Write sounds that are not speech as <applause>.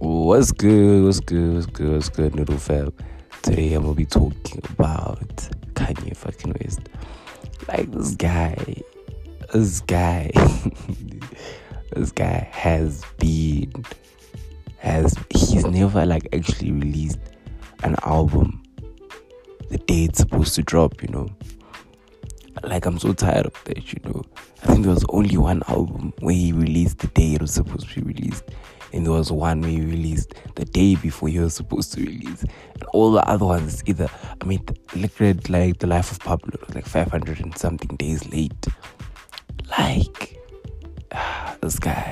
what's good? What's good? What's good? What's good, Noodle Fab? Today I'm gonna be talking about Kanye fucking West. Like this guy, this guy, <laughs> this guy has been, has he's never like actually released an album the day it's supposed to drop. You know, like I'm so tired of that. You know, I think there was only one album where he released the day it was supposed to be released and there was one we released the day before he was supposed to release. And all the other ones either i mean at like the life of pablo like 500 and something days late. Like <sighs> this guy